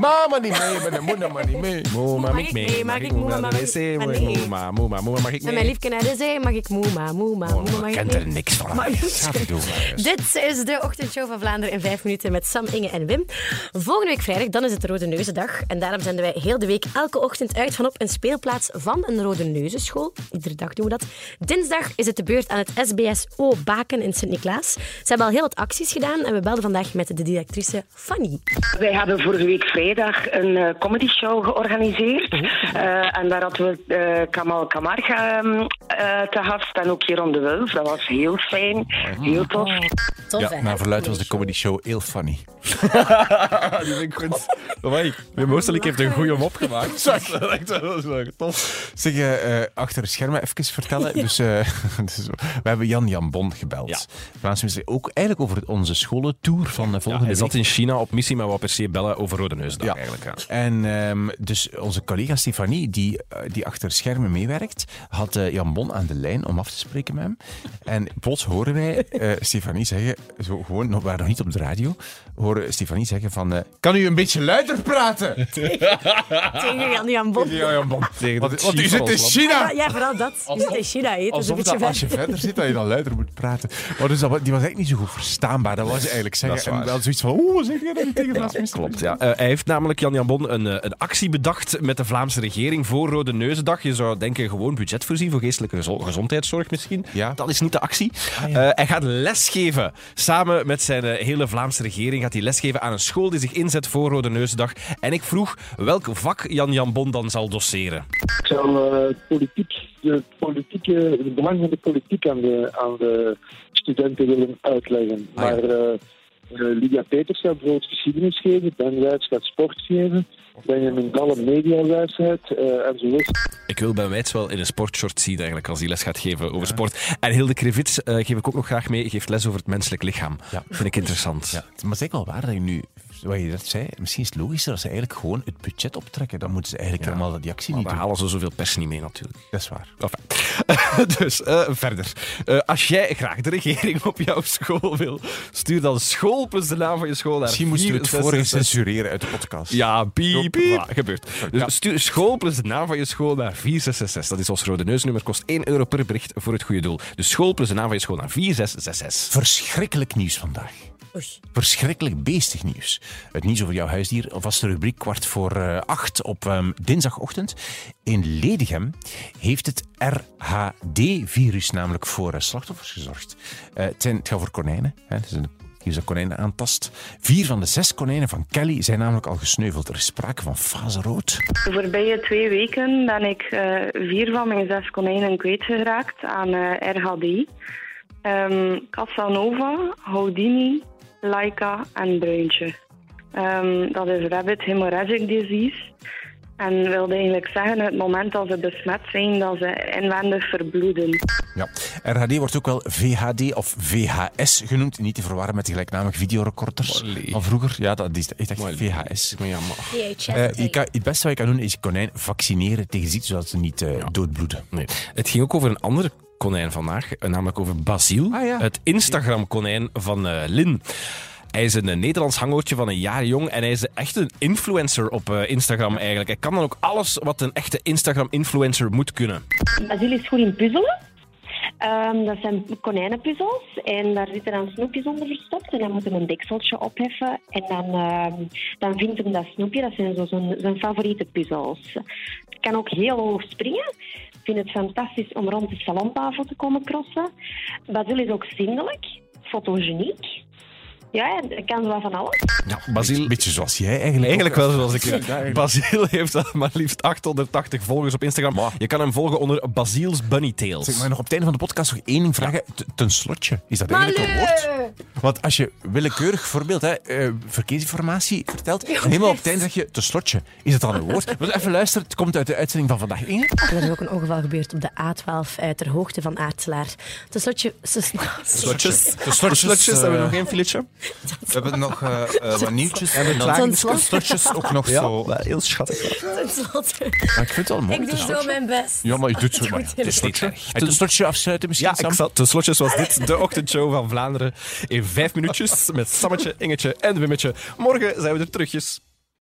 Mama niet mee, maar de moeder maar niet mee. Moema, mag ik mee? Mag ik moema, mag ik mee? Moema, moema, moema, mag ik Met mee? mijn liefje naar de zee mag ik moema, moema, moema, mag Ik ik ken mee? er niks van. Maar- Ga het doen, maar eens. Dit is de ochtendshow van Vlaanderen in vijf minuten met Sam, Inge en Wim. Volgende week vrijdag, dan is het de Rode Neuzendag. En daarom zenden wij heel de week elke ochtend uit van op een speelplaats van een Rode Neuzenschool. Iedere dag doen we dat. Dinsdag is het de beurt aan het SBSO Baken in Sint-Niklaas. Ze hebben al heel wat acties gedaan en we belden vandaag met de directrice Fanny. Wij hadden vorige week vrijdag een eh comedy show georganiseerd. Eh, en daar hadden we eh, Kamal Kamarga ehm, eh, te gast en ook Jeroen de Wulf. Dat was heel fijn, heel tof. Tof, Ja, naar verluid was de comedy show heel funny. Die vind ik goed. Amai, Wim heeft een goede mop gemaakt. Dat is echt wel tof. Zeg, achter de schermen even vertellen. Dus, eh, dus we hebben Jan Jan Bon gebeld. Ja. Vlaams minister, ook eigenlijk over onze scholentour van de Ja, volgende hij zat in China op missie, maar wou per se bellen over Rode Ja. eigenlijk. Ja. En ehm, dus onze collega Stefanie, die, eh, die achter schermen meewerkt, had eh, Jan Bon aan de lijn om af te spreken met hem. En plots horen wij eh, Stefanie zeggen, zo gewoon, nog- we waren nog niet op de radio, horen Stefanie zeggen van, eh, kan u een beetje luider praten? Tegen Jan Jan Bon. Ja, Jan Bon. Tegen Want, u zit in China! Ja, ja, vooral dat. Je zit in China. Dat is een beetje dat als je ver. verder zit, dat je dan luider moet praten. Maar dus dat, die was eigenlijk niet zo goed verstaanbaar. Dat was eigenlijk zeggen. Dat is waar. en wel zoiets van, oeh, zeg je dat niet tegen minister? Klopt, ja. Eh, hij heeft namelijk, Jan Jan Bon, een, eh, een actie bedacht met de Vlaamse regering voor Rode Neuzendag. Je zou denken, gewoon budget voorzien voor geestelijke gezo- gezondheidszorg misschien. Ja. Dat is niet de actie. Ah, ja. Eh, hij gaat lesgeven. Samen met zijn eh, hele Vlaamse regering gaat hij lesgeven aan een school die zich inzet voor Rode Neuzendag. En ik vroeg welk vak Jan Jan Bon dan zal doseren. Ik zal eh, politiek, de politieke, het belang van de politiek aan de, aan de studenten willen uitleggen. Ah, ja. maar Lydia Peters gaat bijvoorbeeld geschiedenis geven, Ben Wijts gaat sport geven, Benjamin Dalle mediawijsheid uh, enzovoort. Ik wil Ben Wijts wel in een sportshort zien eigenlijk als hij les gaat geven over sport. En Hilde Krevits eh, geef ik ook nog graag mee. Geeft les over het menselijk lichaam. Ja. Vind ik interessant. Ja, maar het is eigenlijk wel waar dat je nu, wat je dat zei, misschien is het logischer dat ze eigenlijk gewoon het budget optrekken. Dan moeten ze eigenlijk helemaal die actie Maar niet doen. halen ze zoveel pers niet mee natuurlijk. Dat is waar. Enfin. dus eh, verder. Eh, als jij graag de regering op jouw school wil, stuur dan school plus de naam van je school naar Misschien moesten we het 466. vorige censureren uit de podcast. Ja, piep, Piep. Voilà, gebeurt. Dus Ja. stuur school plus de naam van je school naar 4666. Dat is ons rode neusnummer, kost 1 euro per bericht voor het goede doel. Dus school plus de naam van je school naar 4666. Verschrikkelijk nieuws vandaag. Verschrikkelijk beestig nieuws. Het nieuws over jouw huisdier, een vaste rubriek kwart voor acht op dinsdagochtend. In Ledegem heeft het RHD-virus namelijk voor eh, slachtoffers gezorgd. Eh, het, zijn, gaat voor konijnen. Hè. Het is een virus dat konijnen aantast. Vier van de zes konijnen van Kelly zijn namelijk al gesneuveld. Er is sprake van fase rood. De voorbije twee weken ben ik eh, vier van mijn zes konijnen kwijtgeraakt aan RHD. Ehm Casanova, Houdini, Laika en Bruintje. Ehm, dat is Rabbit Hemorrhagic Disease. En wilde eigenlijk zeggen, het moment dat ze besmet zijn, dat ze inwendig verbloeden. Ja. RHD wordt ook wel VHD of VHS genoemd. Niet te verwarren met de gelijknamige videorecorders van vroeger. Ja, dat is echt Molly. VHS. Maar ja, maar... VHS. Eh, je kan, het beste wat je kan doen is je konijn vaccineren tegen ziekte, zodat ze niet eh, doodbloeden. Nee. Het ging ook over een andere konijn vandaag, eh, namelijk over Basiel, Ah, ja. het Instagram-konijn van eh, Lin. Hij is een Nederlands hangootje van een jaar jong en hij is echt een influencer op eh, Instagram eigenlijk. Hij kan dan ook alles wat een echte Instagram-influencer moet kunnen. Basil is goed in puzzelen. Ehm, dat zijn konijnenpuzzels en daar zitten dan snoepjes onder verstopt en dan moet hij een dekseltje opheffen en dan, ehm, dan vindt hem dat snoepje, dat zijn zo zijn, zijn favoriete puzzels. Het kan ook heel hoog springen. Ik vind het fantastisch om rond de salontafel te komen crossen. Basil is ook zindelijk, fotogeniek. Ja, hij kan wel van alles. Ja, Basil... Een beetje zoals jij eigenlijk. Eigenlijk wel zoals ik. Ja. Basil heeft al maar liefst 880 volgers op Instagram. Je kan hem volgen onder Basil's Bunny Tales. Zeg, maar nog op het einde van de podcast nog één ding vragen. T- Ten slotje. Is dat eigenlijk een woord? Want als je willekeurig voorbeeld hè, eh, verkeersinformatie vertelt, en helemaal op het einde zeg je ten slotje. Is dat dan een woord? Maar even luisteren, het komt uit de uitzending van vandaag. Inge? Er is ook een ongeval gebeurd op de A12 uit ter hoogte van Aartselaar. Ten slotje... Slotjes. De slotjes, Slotjes, hebben we eh, nog één filetje? We hebben nog eh, eh, wat nieuwtjes. En ook nog zo. heel schattig. Maar ik vind het wel mooi. Ik doe zo slotje. mijn best. Ja, maar je doet zo. Maar het is niet erg. Ten slotje afsluiten misschien, Ja, Sam? ik zal, ten slotjes was dit de ochtendshow van Vlaanderen in vijf minuutjes met Sammetje, Ingetje en Wimmetje. Morgen zijn we er terugjes.